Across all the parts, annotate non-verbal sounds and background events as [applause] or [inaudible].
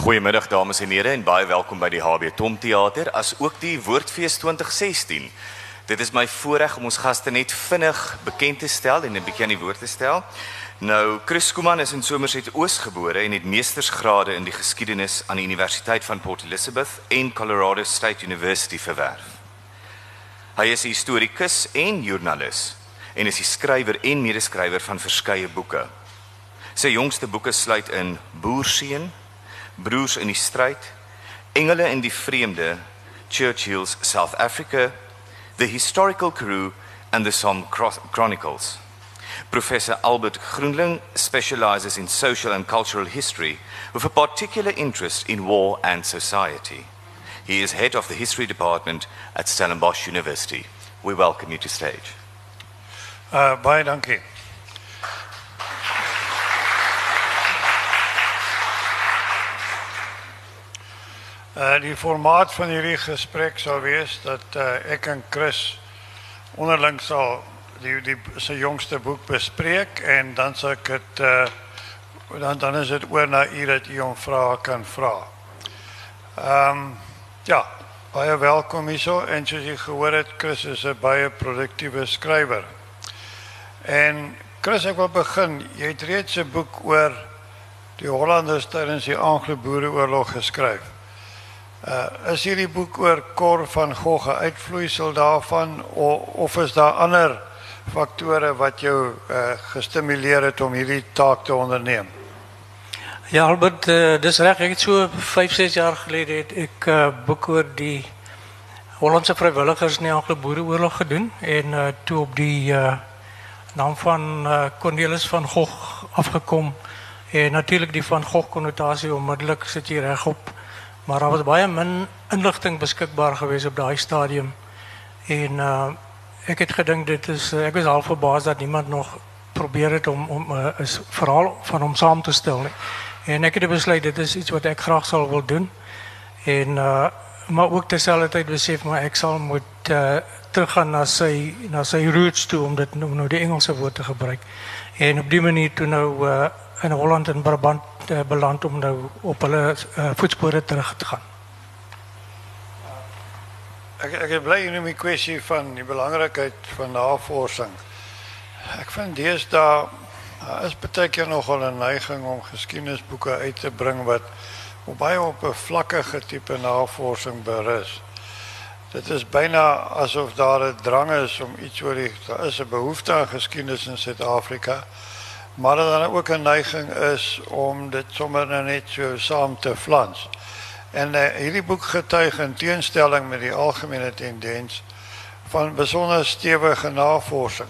Goeiemiddag dames en here en baie welkom by die HB Tom Theater as ook die Woordfees 2016. Dit is my voorreg om ons gaste net vinnig bekend te stel en 'n bietjie aan die woord te stel. Nou, Chris Kuman is in Somerset Oos gebore en het meestersgrade in die geskiedenis aan die Universiteit van Port Elizabeth en Colorado State University verwerf. Hy is 'n historikus en joernalis en is die skrywer en medeskrywer van verskeie boeke. Sy jongste boeke sluit in Boerseun, Broers in die stryd, Engele in die vreemde, Churchill's South Africa, The Historical Crew and the Somme Cross Chronicles. Professor Albert Groenling specializes in social and cultural history with a particular interest in war and society. He is head of the history department at Stellenbosch University. We welcome you to stage. Uh, baie dankie. Uh die formaat van hierdie gesprek sal wees dat uh, ek en Chris onderling sal die die sy jongste boek bespreek en dan sal ek dit uh dan dan is dit oor na u dat u hom kan vra. Ehm ja, baie welkom hierso en soos jy gehoor het Chris is 'n baie produktiewe skrywer. En Chris ek wil begin. Jy het reeds 'n boek oor die Hollanders tydens die Anglo-Boereoorlog geskryf. Uh is hierdie boek oor van Gogh uitvloeisel daarvan of, is daar ander faktore wat jou uh gestimuleer het om hierdie taak te onderneem? Ja Albert, uh, dis reg, ek het so 5, 6 jaar gelede het ek uh, boek oor die Hollandse vrywilligers in die Anglo-Boereoorlog gedoen en uh toe op die naam van uh, Cornelis van Gogh afgekom en natuurlik die van Gogh konnotasie onmiddellik sit jy regop maar daar was baie min inligting beskikbaar geweest op daai stadium en uh ek het gedink dit is ek was al verbaas dat niemand nog probeer om om verhaal van hom saam te stel nie. En ek het besluit dit is iets wat ek graag sal wil doen. En uh maar ook terselfdertyd besef maar ek sal moet uh teruggaan na sy na roots toe om dit nou, nou die Engelse woord te gebruik. En op die manier toe nou uh in Holland en Brabant beland om nou op hulle uh, voetspore terug te gaan. Ek ek bly in die kwessie van die belangrikheid van navorsing. Ek vind deesdae daar is baie nogal 'n neiging om geskiedenisboeke uit te bring wat op baie op 'n vlakkige tipe navorsing berus. Dit is byna asof daar 'n drang is om iets oor die is 'n behoefte aan geskiedenis in Suid-Afrika maar dan ook 'n neiging is om dit sommer nou net saam te flans. En uh, hierdie boek getuig in teenstelling met die algemene tendens van besonder stewige navorsing.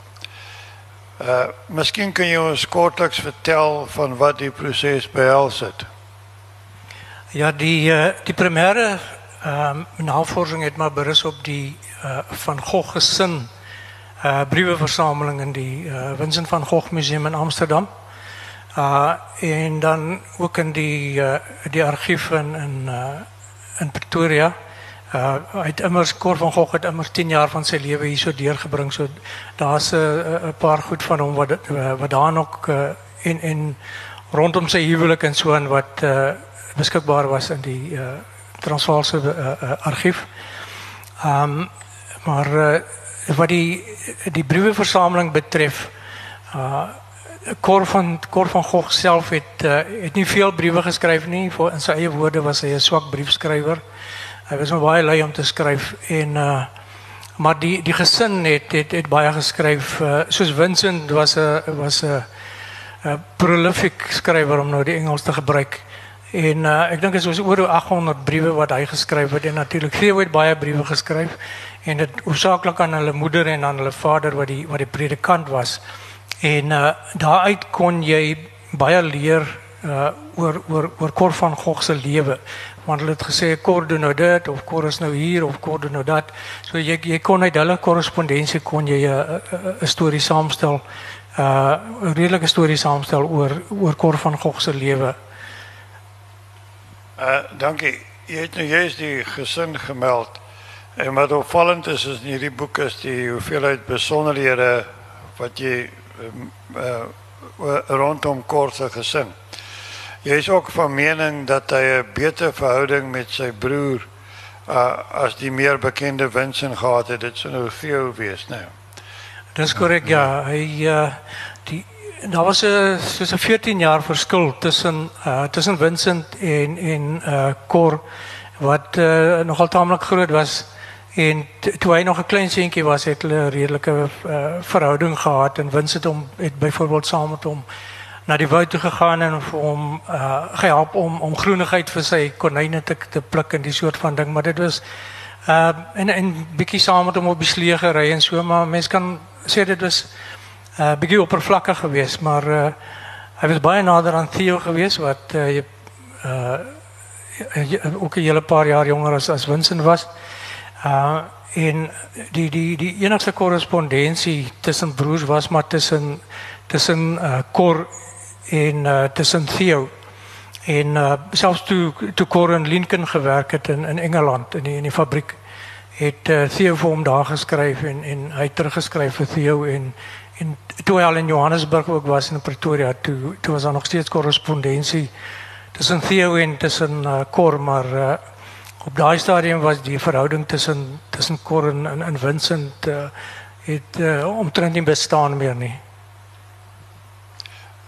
Uh miskien kan jy ons kortliks vertel van wat die proses behels. Ja, die uh, die primêre ehm um, navorsing maar berus op die uh, van Gogh uh brieweversameling in die uh Vincent van Gogh Museum in Amsterdam. Uh en dan ook in die die argief in in in Pretoria. Uh het immers Cor van Gogh het immers 10 jaar van sy lewe hier deurgebring. So daar's 'n uh, 'n paar goed van hom wat wat daar nog en en rondom sy huwelik en so en wat beskikbaar was in die uh Transvaalse argief. Um maar wat die die brieweversameling betref uh Kor van Kor van Gogh self het uh, het nie veel briewe geskryf nie. In sy eie woorde was hy 'n swak briefskrywer. Hy was maar baie lui om te skryf. En uh maar die die gesin het het, het geskryf. Uh, soos Vincent was 'n was prolific skrywer om nou die Engels te gebruik. En uh, ek dink dit was oor 800 briewe wat hy geskryf het. En natuurlik Theo het baie briewe geskryf en dit hoofsaaklik aan hulle moeder en aan hulle vader wat die wat die predikant was. En uh daaruit kon jy baie leer uh oor oor oor Kor van Gogh se lewe. Want hulle het gesê Kor doen nou dit of Kor is nou hier of Kor doen nou dat. So jy jy kon uit hulle korrespondensie kon jy 'n 'n storie saamstel. Uh 'n redelike storie saamstel oor oor Kor van Gogh se lewe. Uh dankie. Jy het nou juist die gesin gemeld. En wat opvallend is is in hierdie boek is die hoeveelheid besonderhede wat jy uh, rondom Kor se gesin. Jy is ook van mening dat hy 'n beter verhouding met sy broer uh as die meer bekende Vincent gehad het. Dit sou nou Theo wees, nou. Dis korrek ja. Hy uh die daar was 'n 'n 14 jaar verskil tussen uh tussen Vincent en en uh Cor wat uh, nogal taamlik groot was en toe hy nog 'n klein seentjie was het hulle 'n redelike uh, verhouding gehad en Vincent hom het byvoorbeeld saam met hom na die woud toe gegaan en vir hom uh, gehelp om om groenigheid vir sy konyne te te pluk en die soort van ding maar dit was uh en en bietjie saam met hom op die slee gery en so maar mense kan sê dit was uh bietjie oppervlakkig geweest maar uh hy was baie nader aan Theo geweest wat uh, uh ook 'n hele paar jaar jonger as as Vincent was. Uh en die die die enigste korrespondensie tussen broers was maar tussen tussen uh Cor en uh tussen Theo. En uh selfs toe Cor in Lincoln gewerk het in in Engeland in die in die fabriek het uh, Theo vir hom daar geskryf en en het teruggeskryf vir Theo en en toe hy al in Johannesburg ook was in Pretoria toe toe was daar nog steeds korrespondensie tussen Theo en tussen uh, Cor maar uh, op daai stadium was die verhouding tussen tussen Cor en, en, en Vincent uh, het uh, omtrent nie bestaan meer nie.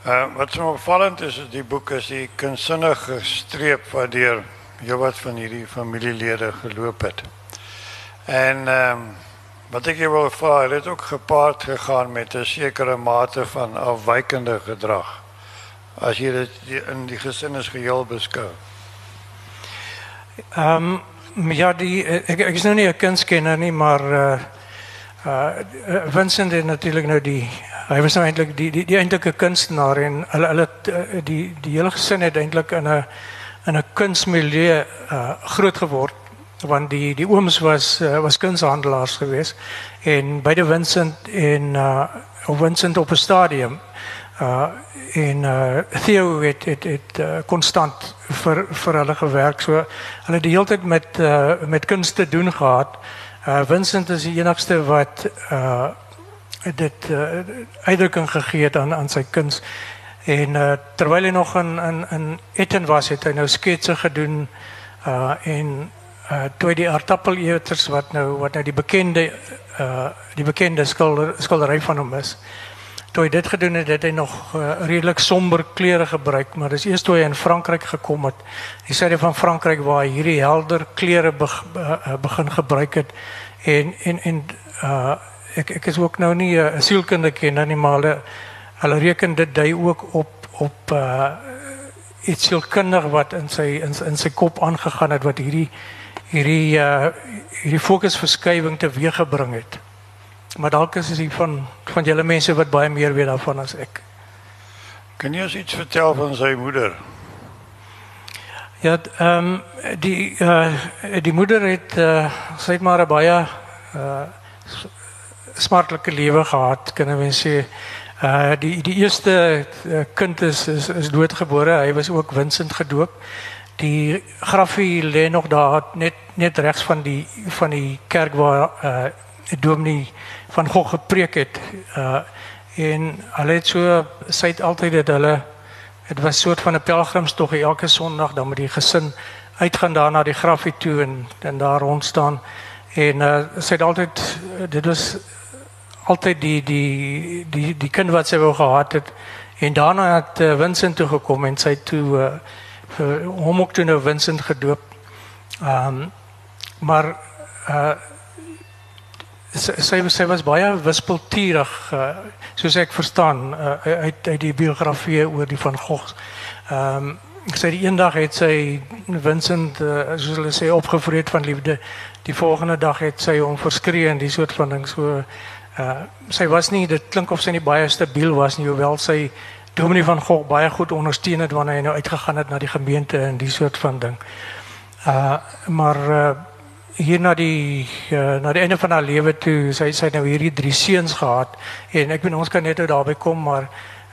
Uh, wat so opvallend is is die boek is die kunsinnige streep wat deur heelwat van hierdie familielede geloop het. En ehm um, wat ek wil vra, het ook gepaard gegaan met 'n sekere mate van afwykende gedrag as jy dit in die gesin is geheel beskou? Um, ja, die ek, ek is nou nie 'n kunstkenner nie, maar uh uh Vincent het natuurlik nou die hy was nou eintlik die die, die eintlike kunstenaar en hulle hulle die die hele gesin het eintlik in 'n in 'n kunsmilieu uh groot geword want die die ooms was was kunshandelaars geweest en beide Vincent en Vincent op 'n stadium en uh Theo het het het uh, konstant vir vir hulle gewerk. So hulle het die hele tyd met met kuns te doen gehad. Vincent is die enigste wat dit uitdrukking gegee het aan aan sy kuns. En uh terwyl hy nog in in in Etten was, het hy nou sketse gedoen uh en uh toe die aardappeleters wat nou wat nou die bekende uh die bekende skildery van hom is toe hy dit gedoen het, het hy nog uh, redelik somber klere gebruik, maar dis eers toe hy in Frankryk gekom het, die syde van Frankryk waar hy hierdie helder klere be, uh, begin gebruik het en en en uh, ek ek is ook nou nie 'n uh, sielkundige kenner nie, maar hulle reken dit dui ook op op uh, iets sielkundig wat in sy in, in sy kop aangegaan het wat hierdie hierdie uh, hierdie fokusverskywing teweeggebring het. Maar dalk is dit van van julle mense wat baie meer weet daarvan as ek. Kan jy ons iets vertel van sy moeder? Ja, ehm um, die uh die moeder het uh sy het maar 'n baie uh smartlike lewe gehad, kan ek sê. Uh die die eerste kind is is, is. Hy was ook Vincent gedoop. Die grafie lê nog daar net net regs van die van die kerk waar uh dominee van Gogh gepreek het. Uh en hulle het so sy het altyd dit hulle dit was soort van 'n pelgrimstog elke Sondag dan met die gesin uitgaan daar na die grafie toe en en daar rond staan en uh sy het altyd dit was altyd die die die die kind wat sy wou gehad het en daarna het uh, Vincent toe gekom en sy toe uh vir hom ook toe nou Vincent gedoop. Ehm um, maar uh sy sy was baie wispelturig uh, soos ek verstaan uh, uit uit die biografie oor die van Gogh. Ehm um, ek sê die eendag het sy Vincent uh, soos hulle sê opgevreet van liefde. Die volgende dag het sy hom verskree en die soort van ding so uh sy was nie dit klink of sy nie baie stabiel was nie hoewel sy Dominee van Gogh baie goed ondersteun het wanneer hy nou uitgegaan het na die gemeente en die soort van ding. Uh maar uh hier na die uh, na die einde van haar lewe toe sy sy nou hierdie drie seuns gehad en ek weet ons kan net nou daarby kom maar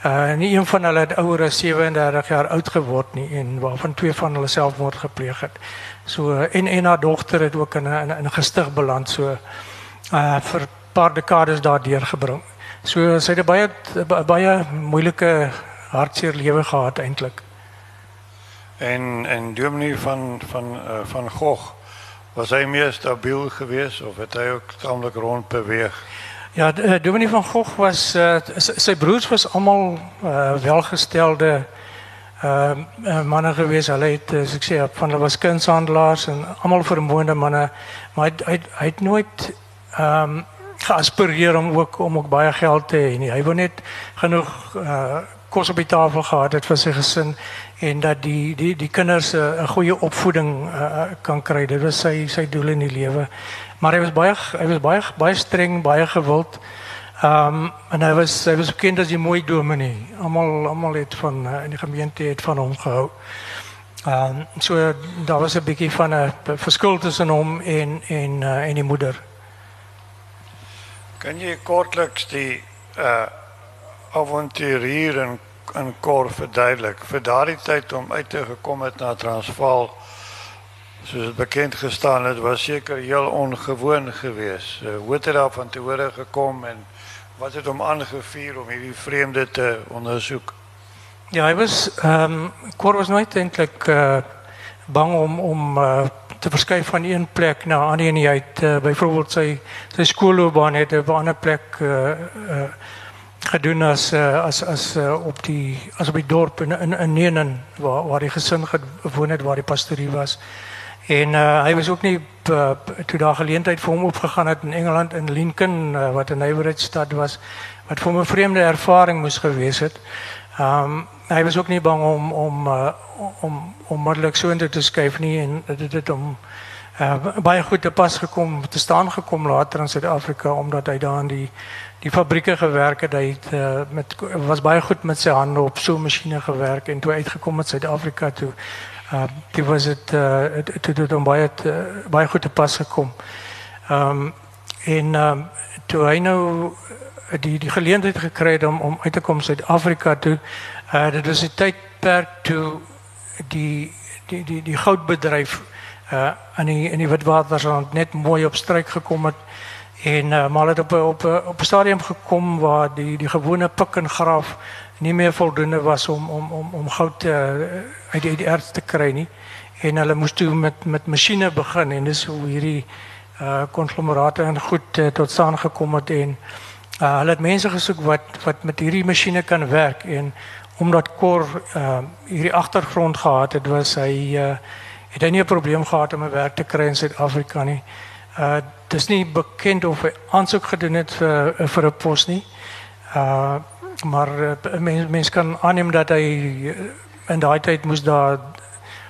uh een van hulle het ouer as 37 jaar oud geword nie en waarvan twee van hulle selfmoord gepleeg het. So en en haar dogter het ook in 'n in 'n gestig beland so uh vir paar dekades daardeur gebring. So sy het baie baie moeilike hartseer lewe gehad eintlik. En en Dominee van van van Gogh was hy meer stabiel geweest of het hy ook tamelik rond beweeg? Ja, uh, Dominee van Gogh was uh, sy broers was almal uh, welgestelde uh, uh manne gewees. Hulle het uh, ek sê van was kunshandelaars en almal vermoënde manne, maar hy het nooit ehm um, geaspireer om ook om ook geld te hê nie. Hy wou net genoeg uh kos op tafel gehad het sy gesin en dat die die die kinders 'n uh, goeie opvoeding uh, kan kry. Dit was sy sy doel in die lewe. Maar hy was baie was baie baie streng, baie gewild. Ehm en hy was hy was bekend as mooi dominee. Almal almal het van uh, in die gemeente het van hom gehou. Ehm so daar was 'n bietjie van 'n verskil tussen hom en en en die moeder. Kan jy kortliks die uh in kor verduidelik vir daardie tyd om uit te gekom het Transvaal soos dit bekend gestaan het was seker heel ongewoon geweest. Uh, hoe het daar van tevore gekom en wat het hom aangevuur om hierdie vreemde te ondersoek? Ja, hy was ehm was nooit eintlik uh bang om om uh te verskuif van een plek na 'n ander en hy het uh, byvoorbeeld sy sy het op plek gedoen as uh, as as uh, op die as op die dorp in in Nenen waar waar die gesin gewoon het waar die pastorie was. En uh, hy was ook nie uh, toe daar geleentheid vir hom opgegaan het in Engeland in Lincoln wat 'n neighborhood stad was wat vir hom 'n vreemde ervaring moes gewees het. Ehm hy was ook nie bang om om uh, om onmiddellik so intoe te skuif nie en dit het hom baie goed te pas gekom te staan gekom later in Suid-Afrika omdat hy daar in die die fabrieke gewerk het hy het uh, met was baie goed met sy hande op so 'n masjiene gewerk en toe uitgekom het Suid-Afrika toe uh, dit was dit uh, toe dit hom baie te, baie goed te pas gekom. Ehm um, en um, toe hy nou die die geleentheid gekry het om om uit te kom Suid-Afrika toe uh, dit was 'n tydperk toe die die die die goudbedryf uh in die in die Witwatersrand net mooi op stryk gekom het en uh, maar het op op op 'n stadium gekom waar die die gewone pik en graaf nie meer voldoende was om om om om goud uh, uit die, die erts te nie en hulle moes toe met met masjiene begin en dis hoe hierdie uh konglomerate en goed tot staan gekom het en uh, het mense gesoek wat wat met hierdie masjiene kan werk en omdat Kor uh hierdie agtergrond gehad het, was hy uh het hy probleem gehad om 'n werk te kry in Suid-Afrika nie. Uh dis nie bekend of hy aansoek gedoen het vir vir 'n pos nie. Uh maar uh, mense mens kan aanneem dat hy in daai tyd moes daar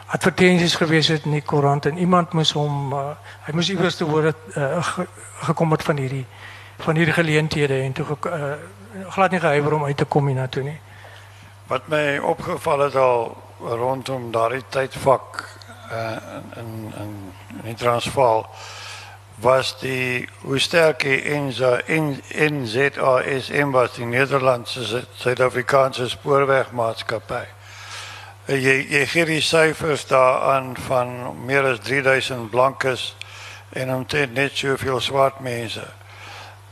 advertensies gewees het in die koerant en iemand moes hom uh, hy moes te het uh, het van hierdie van hierdie geleenthede en toe uh, glad nie gehuiwer om uit te kom hiernatoe nie. Wat my opgeval het al rondom daardie tydvak uh, in in die was die hoe sterk die NZA NZASM was die Nederlandse Suid-Afrikaanse spoorwegmaatskappy. Uh, jy jy gee die syfers daaraan van meer as 3000 blankes en omtrent net soveel swart mense.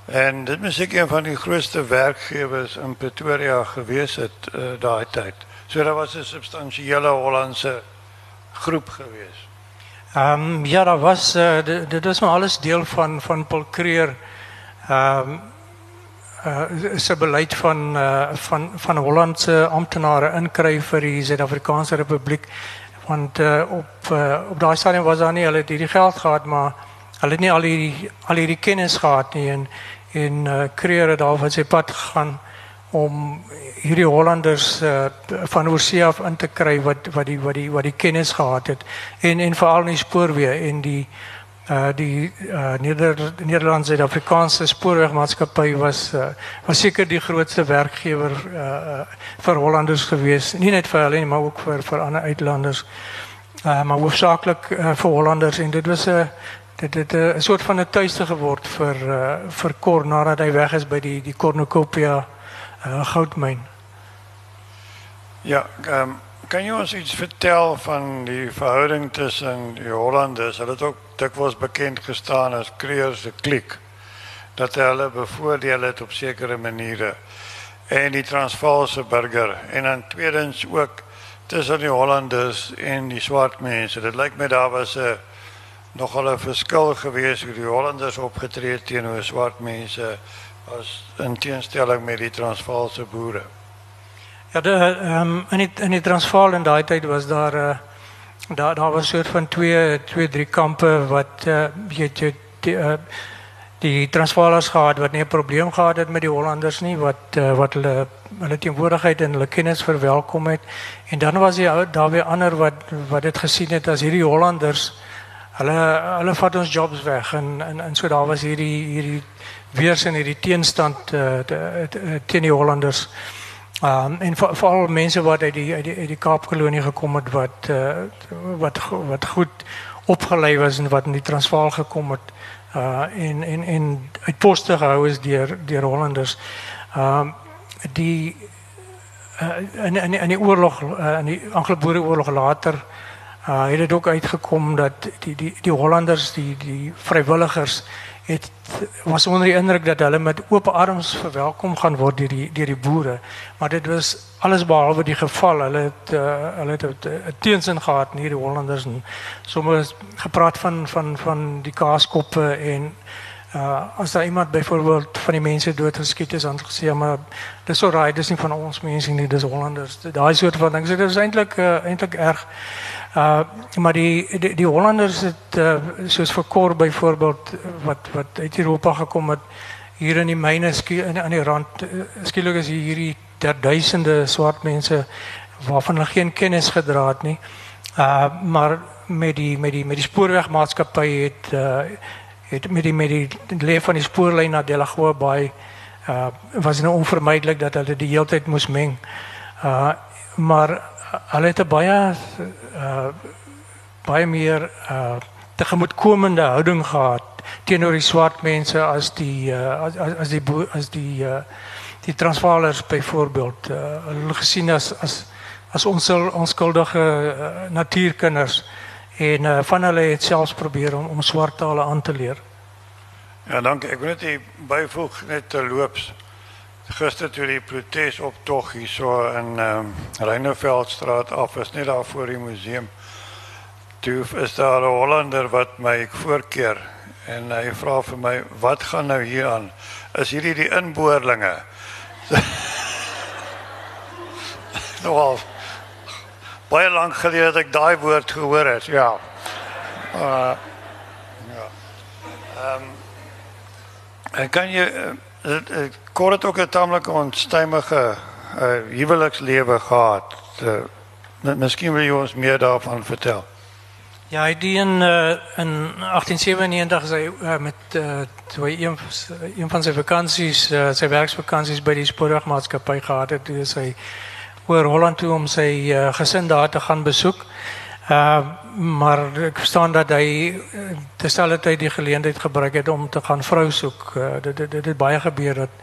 En dit is ek een van die grootste werkgewers in Pretoria gewees het daai tyd. So daar was 'n substansiële Hollandse groep gewees. Um, ja, daar was uh, dit was maar alles deel van van Paul Creer. Um, uh, se beleid van uh, van van Hollandse amptenare inkry vir die Suid-Afrikaanse Republiek. Want uh, op uh, op daai stadium was daar nie hulle het hierdie geld gehad maar hulle het nie al hierdie al hierdie kennis gehad nie. En en uh, kreer het daar van sy pad gegaan om hierdie Hollanders uh, van oorsee af in te kry wat wat die wat die wat die kennis gehad het. En en veral in die spoorweë en die uh die uh Neder Nederlandse Suid-Afrikaanse spoorwegmaatskappy was uh, was seker die grootste werkgewer uh vir Hollanders gewees. Nie net vir hulle nie maar ook vir vir ander uitlanders. Uh maar hoofsaaklik uh, vir Hollanders. En dit was 'n uh, dit het 'n soort van 'n tuiste geword vir uh, vir Kor nadat hy weg is by die die Cornucopia uh, goudmyn. Ja, um, kan jy ons iets vertel van die verhouding tussen die Hollanders? Hulle het ook dikwels bekend gestaan as Kreers se klik dat hulle bevoordeel het op sekere maniere en die Transvaalse burger en dan tweedens ook tussen die Hollanders en die swart mense. Dit lyk my daar was nogal 'n verskil gewees hoe die Hollanders opgetree het teenoor swart mense as in teenstelling met die Transvaalse boere. Ja, de, um, in die in die Transvaal in daai tyd was daar uh, daar daar was soort van twee twee drie kampe wat uh, die, uh, die Transvaalers gehad wat nie probleem gehad het met die Hollanders nie wat uh, wat hulle hulle teenwoordigheid en hulle kennis verwelkom het en dan was jy daar weer ander wat wat dit gesien het as hierdie Hollanders hulle hulle vat ons jobs weg en en, en so daar was hierdie hierdie weers in hierdie teenstand uh, die Hollanders Um, en vooral mensen wat uit die, uit die, uit die Kaapkolonie gekomen het, wat, uh, wat, wat goed opgeleid was en wat in die Transvaal gekomen het. Uh, en, en, en uit posten gehouden is door Hollanders. Um, die, in, in, in die oorlog, uh, in die Anglo-Boerenoorlog later, uh, het het ook uitgekomen dat die, die, die Hollanders, die, die vrijwilligers, het was onder die indruk dat hulle met oop arms verwelkom gaan word deur die deur die boere. Maar dit was alles behalwe die geval. Hulle het uh, hulle het 'n gehad in hierdie Hollanders en soms gepraat van van van die kaaskoppe en uh as daar iemand byvoorbeeld van die mense doodgeskiet is dan gesê maar dis so raai dis nie van ons mense nie dis Hollanders. Daai soort van ding. So dit is eintlik uh, eintlik erg Uh maar die die, die Hollanders het uh, soos vir Kor byvoorbeeld wat wat uit Europa gekom het hier in die myne in aan die rand uh, skielik is hierdie ter duisende swart mense waarvan hulle geen kennis gedra het nie. Uh maar met die met die met die spoorwegmaatskappy het uh het met die met die leef van die spoorlyn na Delagoa Bay uh was nou onvermydelik dat hulle die hele tyd moes meng. Uh maar hulle het 'n baie uh baie meer uh tegemoetkomende houding gehad teenoor die swart mense as die uh as as die as die uh die Transvaalers byvoorbeeld uh hulle gesien as as as ons onskuldige uh, natuurkinders en uh, van hulle het selfs probeer om om swart tale aan te leer. Ja, dankie. Ek wil net byvoeg net terloops gister toe die hier so in ehm um, Reineveldstraat af is net daar voor die museum. Toe is daar 'n Hollander wat my voorkeer en hy vra vir my wat gaan nou hier aan? Is hierdie die inboorlinge? [laughs] nou baie lank gelede het ek daai woord gehoor het. Ja. Uh, ja. Ehm en kan jy Kort het ook 'n tamelik onstuimige uh, huwelikslewe gehad. Uh, miskien wil jy ons meer daarvan vertel. Ja, hy die in uh, in 1897 is hy uh, met twee een, een van sy vakansies, uh, sy werksvakansies by die spoorwegmaatskappy gehad het. Hy is Holland toe om sy uh, daar te gaan besoek. Uh, maar ek verstaan dat hy terselfdertyd die geleentheid gebruik het om te gaan vrou soek. Uh, dit dit dit het baie gebeur dat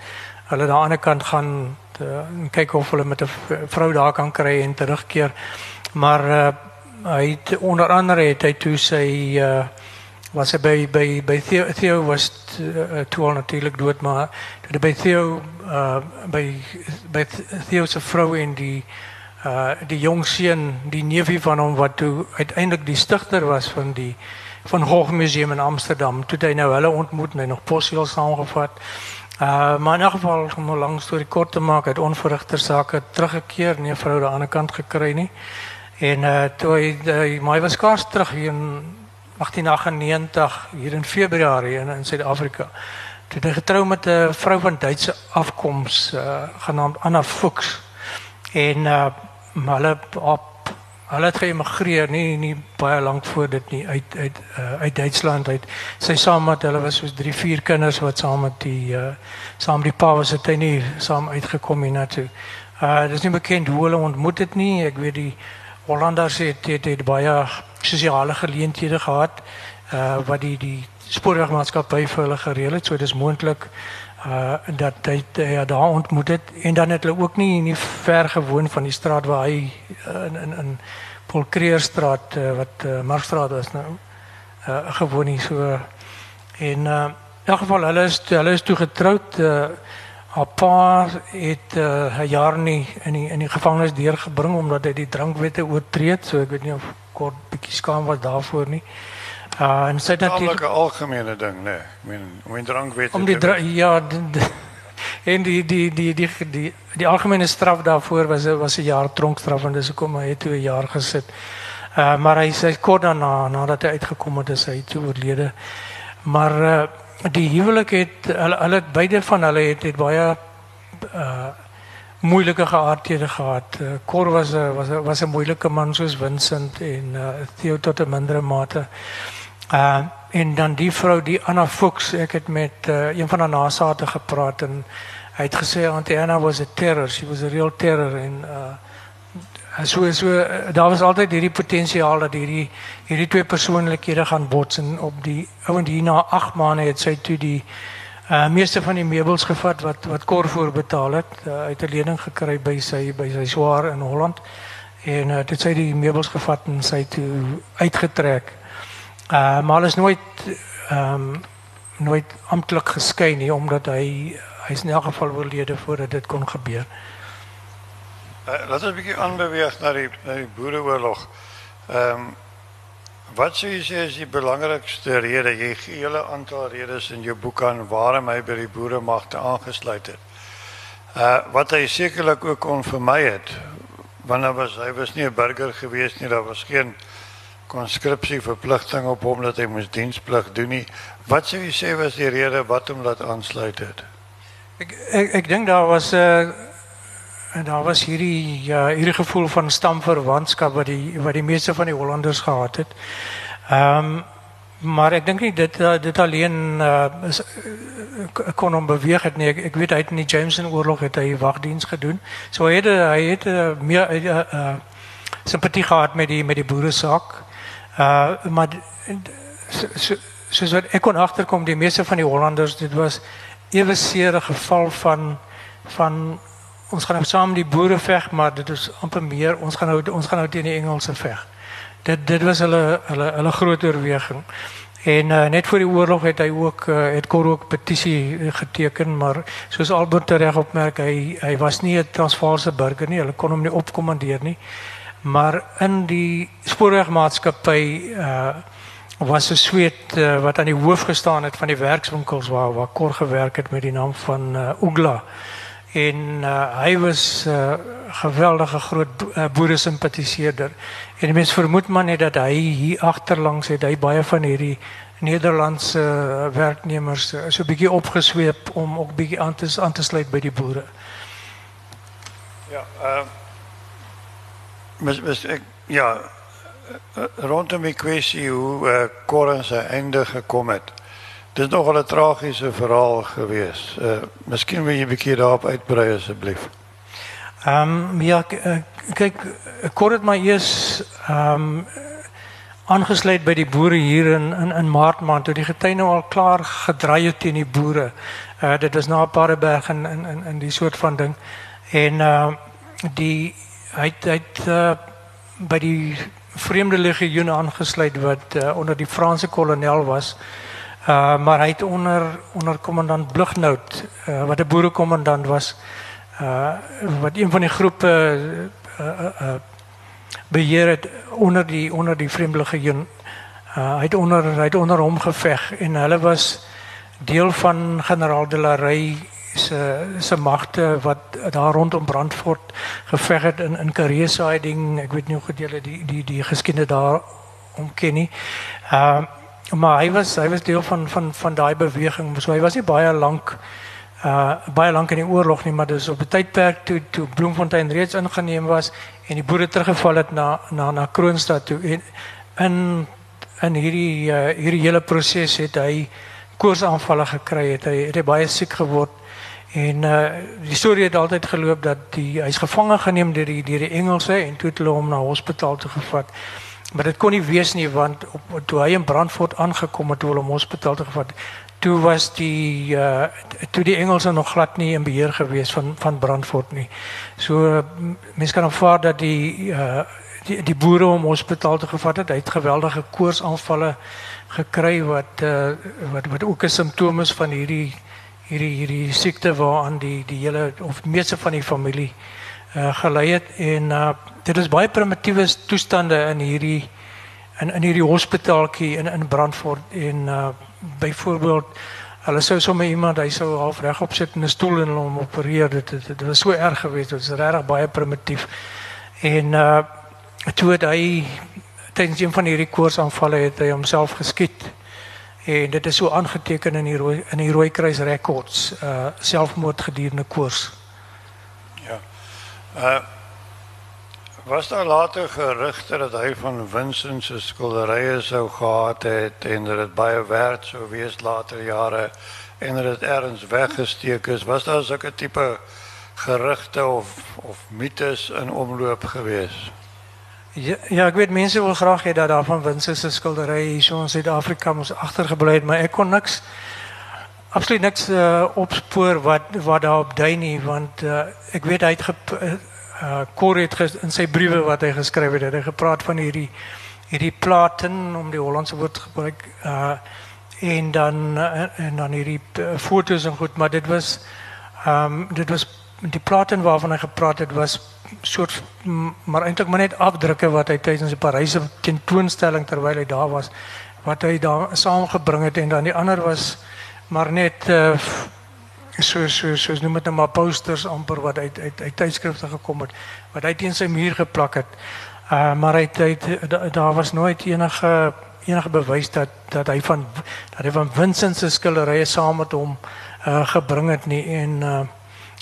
hulle aan die ander kant gaan te, kyk of hulle met 'n vrou daar kan kry en terugkeer. Maar uh, hy het onder andere het hy toe sy uh, was hy by by by Theo, Theo was uh, toe al natuurlik dood maar toe by Theo uh, by by Theo se vrou en die uh die jong seun, die neefie van hom wat toe uiteindelik die stigter was van die van Gogh Museum in Amsterdam. Toe hy nou hulle ontmoet en hy nog posjie saamgevat. Uh maar in elk geval om 'n lang storie kort te maak, het onverrigter sake teruggekeer, nie 'n vrou aan die ander kant gekry nie. En uh toe hy, hy maar hy was skaars terug hier in 1898 hier in Februarie in in Suid-Afrika. Toe hy getrou met 'n vrou van Duitse afkoms uh genaamd Anna Fuchs. En uh maar hulle op hulle het geëmigreer nie nie baie lank voor dit nie uit uit uh, uit Duitsland uit sy saam met hulle was soos 3 4 kinders wat saam met die uh, saam die pa was het hy nie saam uitgekom hier na toe. Uh dis nie bekend hoe hulle ontmoet het nie. Ek weet die Hollanders het het, het baie sosiale geleenthede gehad uh wat die die spoorwegmaatskappy vir hulle gereël het. So dis moontlik uh dat hy ja daar ontmoet het en dan het hulle ook nie nie ver gewoon van die straat waar hy uh, in in in Polkreerstraat uh, wat uh, Markstraat is nou uh gewoon hier so en uh in elk geval hulle is hulle is toe getroud uh haar pa het uh, 'n jaar nie in die in die gevangenis deurgebring omdat hy die drankwette oortree het. So ek weet nie of kort bietjie skaam was daarvoor nie. Uh en sy het natuurlik 'n algemene ding, nee. Ek meen om die drankwette om die dra ja, [laughs] die, die, en die die die die die algemene straf daarvoor was was 'n jaar tronkstraf en hoekom hy het toe 'n jaar gesit. Uh maar hy sê kort daarna nadat hy uitgekom het, is hy toe oorlede. Maar uh die huwelik het hulle hulle beide van hulle het het baie uh moeilike geaardhede gehad. Uh, Cor was 'n was 'n was 'n moeilike man soos Vincent en uh Theo tot 'n mindere mate. Uh en dan die vrou die Anna Fuchs, ek het met uh, een van haar nasate gepraat en hy het gesê Auntie Anna was a terror. She was a real terror en uh so so daar was altyd hierdie potensiaal dat hierdie hierdie twee persoonlikhede gaan bots en op die ouend hier na 8 maande het sy toe die meeste van die meubels gevat wat wat Kor voor betaal het uit 'n lening sy by sy swaar in Holland en uh, dit sy die meubels gevat en sy toe uitgetrek. Uh maar is nooit ehm um, nooit amptelik geskei nie omdat hy hy's in elk geval oorlede voordat dit kon gebeur. Uh, laat ons 'n bietjie aanbeweeg na die na die Boereoorlog. Ehm um, wat sou jy sê is die belangrikste rede? Jy gee hele aantal redes in jou boek aan waarom hy by die boeremagte aangesluit het. Uh wat hy sekerlik ook kon vermy het, want hy was hy was nie 'n burger gewees nie, daar was geen konskripsie verpligting op hom dat hy moes diensplig doen nie. Wat sou jy sê was die rede wat hom laat aansluit het? Ek ek, ek dink daar was 'n uh En daar was hierdie ja, hierdie gevoel van stamverwantskap wat die wat die meeste van die Hollanders gehad het. Ehm um, maar ek dink nie dit eh, dit alleen uh, is, kon hom beweeg het nie. Ek, ek weet hy het in die Jameson oorlog het hy wagdiens gedoen. So hy het hy het uh, meer uh, uh, simpatie gehad met die met die boere saak. Uh maar so so so ek kon die meeste van die Hollanders dit was ewe seere geval van van ons gaan nou saam die boere veg, maar dit is amper meer ons gaan nou ons gaan nou die Engelse veg. Dit dit was hulle groot oorweging. En uh, net voor die oorlog het hy ook uh, het ook petisie geteken, maar soos Albert reg opmerk, hy was nie 'n Transvaalse burger nie. Hulle kon hom nie opkommandeer nie. Maar in die spoorwegmaatskappy uh was 'n sweet uh, wat aan die hoof gestaan het van die werkswinkels waar waar Kor gewerk met die naam van uh, Oogla. En uh, was 'n uh, geweldige groot uh, simpatiseerder. En die mens vermoed maar net dat hy hier agterlangs het hy baie van hierdie Nederlandse werknemers so 'n bietjie om ook bietjie aan te aan te sluit by die boere. Ja, uh, ja rondom die kwessie hoe uh, Korrens se einde gekom het. Dit is nogal 'n tragiese verhaal gewees. Uh miskien wil jy 'n bietjie daarop uitbrei asseblief. Ehm um, ja eh, kyk kort dit maar eers ehm um, aangesluit by die boere hier in in in Maart maand toe die getuie nou al klaar gedraai het teen die boere. Uh dit was na 'n paar berg in in in in die soort van ding. En ehm die hy hy het uh, by die vreemde legioen aangesluit wat uh, onder die Franse kolonel was. Uh, maar hy het onder onder kommandant Blugnout uh, wat 'n boerekommandant was uh wat een van die groepe uh, uh, uh beheer het onder die onder die vreemdelike een uh hy het onder hy het onder hom geveg en hulle was deel van generaal de la Rey se se magte wat daar rondom Brandfort geveg het in in Karee siding ek weet nie hoe gedeele die die die geskiedenis daar omken nie uh maar hy was hy was deel van van van daai beweging. So hy was nie baie lank uh baie lank in die oorlog nie, maar dis op 'n tydperk toe toe Bloemfontein reeds ingeneem was en die boere teruggeval het na na na Kroonstad toe en in in hierdie uh, hierdie hele proses het hy koorsaanvalle gekry het. Hy het hy baie siek geword. En uh die storie het altyd geloop dat die hy's gevange geneem deur die deur die Engelse en toe het hulle hom na hospitaal toe gevat. Maar dit kon nie wees nie want op toe hy in Brandfort aangekom het toe hulle hom hospitaal toe gevat. Toe was die uh toe die Engelse nog glad nie in beheer gewees van van Brandfort nie. So mense kan aanvaar dat die uh die die boere hom hospitaal toe gevat het. Hy het geweldige koorsaanvalle gekry wat uh wat wat ook 'n simptoom is van hierdie hierdie hierdie siekte waaraan die die hele of meeste van die familie uh, gelei het. En uh, dit is baie primitiewe toestande in hierdie in in hierdie hospitaaltjie in in Brandfort. En uh, byvoorbeeld hulle sou sommer iemand hy sou half regop sit in 'n stoel en hom opereer. Dit dit, dit was so erg geweest. Dit is regtig baie primitief. En uh, toe het hy tydens een van hierdie koorsaanvalle het hy homself geskiet en dit is so aangeteken in die in die rekords uh koors ja uh Was daar later gerugte dat hy van Vincent se skilderye sou gehad het en dat dit baie werd wees later jare en dat dit ergens weggesteek is? Was daar sulke tipe gerugte of of mites in omloop gewees? Ja, ek weet mense wil graag hê dat daar van Vincent se skilderye hier so in Suid-Afrika moes agtergebly maar ek kon niks absoluut niks uh, opspoor wat wat daarop dui nie want uh, ek weet hy het uh in sy briewe wat hy geskryf het, hy gepraat van hierdie hierdie platen om die Hollandse woord gebruik uh en dan en dan hierdie fotos en goed, maar dit was ehm dit was die platen waarvan hy gepraat het was soort maar eintlik maar net afdrukke wat hy tydens die Paryse tentoonstelling terwyl hy daar was wat hy daar saamgebring het en dan die ander was maar net uh so so soos noem dit nou maar posters amper wat uit uit uit tydskrifte gekom het wat hy teen sy muur geplak het. Uh maar hy het daar was nooit enige enige bewys dat dat hy van dat hy van Vincent se skilderye saam met hom uh gebring het nie en uh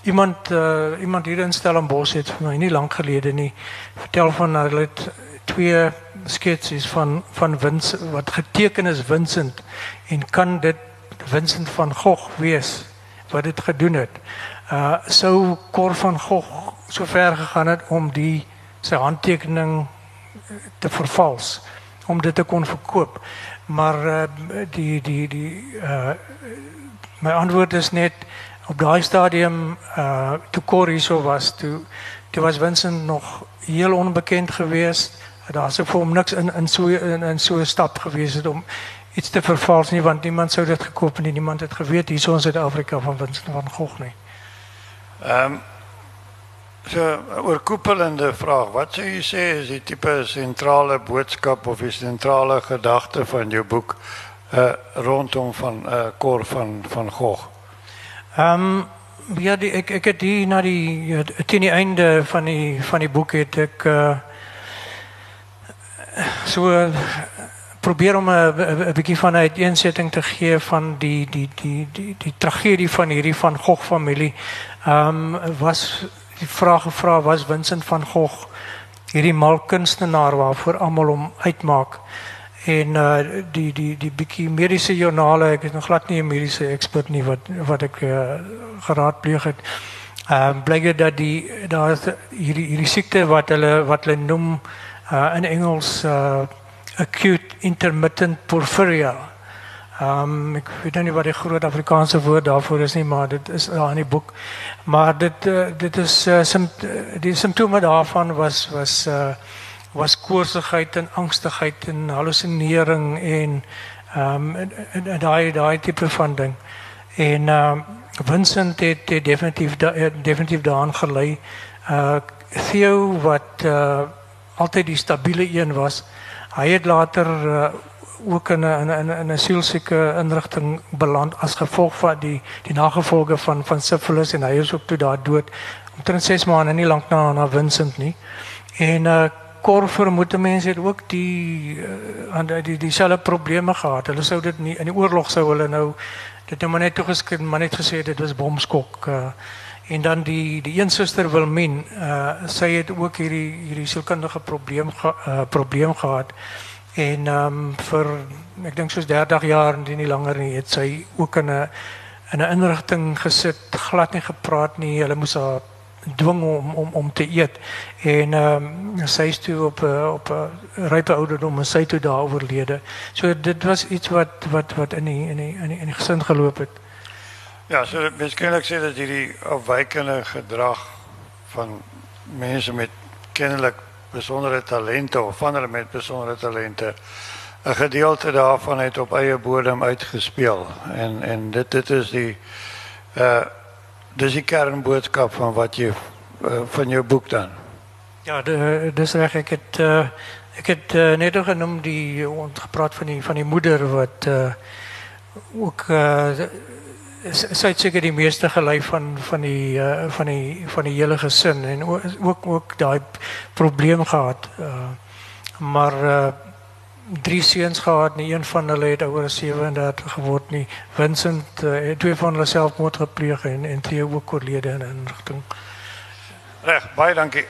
iemand uh iemand hier in Stellenbosch het vir my nie lank gelede nie vertel van hulle het twee sketses van van Vincent wat geteken is Vincent en kan dit Vincent van Gogh wees wat dit gedoen het. Uh sou Cor van Gogh so ver gegaan het om die sy handtekening te vervals om dit te kon verkoop. Maar uh, die die die uh my antwoord is net op daai stadium uh toe Cor hierso was toe toe was Vincent nog heel onbekend geweest. Daar's ek vir hom niks in in so stap gewees het om iets te vervals nie want niemand sou dit gekoop en niemand het geweet hier so in Suid-Afrika van Vincent van Gogh nie. Um, so vraag, wat sou jy sê is die tipe sentrale boodskap of die sentrale gedagte van jou boek uh rondom van uh Cor van van Gogh? Um, ja, die, ek ek het die na die teen die einde van die van die boek het ek uh so probeer om 'n bietjie van 'n uiteensetting te gee van die die die die die tragedie van hierdie van Gogh familie. Ehm um, was die vraag gevra was Vincent van Gogh hierdie mal kunstenaar waarvoor almal hom uitmaak. En uh die die die bietjie mediese joernale, ek is nog glad nie 'n mediese ekspert nie wat wat ek uh, geraadpleeg het. Ehm um, blyk dat die daar hierdie hierdie siekte wat hulle wat hulle noem uh in Engels uh acute intermittent porphyria. Um ek weet nou nie wat die groot Afrikaanse woord daarvoor is nie, maar dit is daar in die boek. Maar dit uh, dit is uh, sim die simptome daarvan was was uh was koorsigheid en angstigheid en hallusinering en um en daai daai van ding. En um Vincent het, definitief da, definitief daaraan gelei. Uh Theo wat uh altyd die stabiele een was Hy het later uh, ook in 'n in 'n 'n beland as gevolg van die die nagevolge van van sifilis en hy is ook toe daar dood omtrent 6 maande nie lank na na Vincent nie. En uh Cor vermoed mense het ook die uh, aan die dieselfde probleme gehad. Hulle sou dit nie in die oorlog sou hulle nou dit nou maar net toegeskryf maar net gesê dit was bomskok uh en dan die die een suster Wilmien uh sy het ook hierdie hierdie sielkundige probleem ge, uh, probleem gehad. En ehm um, vir ek dink soos 30 jaar en nie langer nie het sy ook in 'n in 'n inrigting gesit glad nie gepraat nie. Hulle moes haar dwing om om om te eet. En ehm um, sy is toe op op 'n rype ouderdom en sy toe daar so dit was iets wat wat wat in die in die in in die het. Ja, so sê dat hierdie afwykende gedrag van mense met kennelik besondere talente of van hulle met besondere talente 'n gedeelte daarvan het op eie bodem uitgespeel. En en dit dit is die Uh dis die kernboodskap van wat jy uh, van jou boek dan. Ja, de, dis reg ek het uh, het uh, net nog genoem die ons gepraat van die van die moeder wat uh, ook uh, die meeste gelei van van die uh, van die van die hele gesin en ook ook daai probleem gehad. Maar drie seuns gehad, nie een van hulle het ouer 37 geword nie. Vincent uh, het twee van hulle selfmoord gepleeg en en Theo ook oorlede in 'n inrigting. Reg, baie dankie.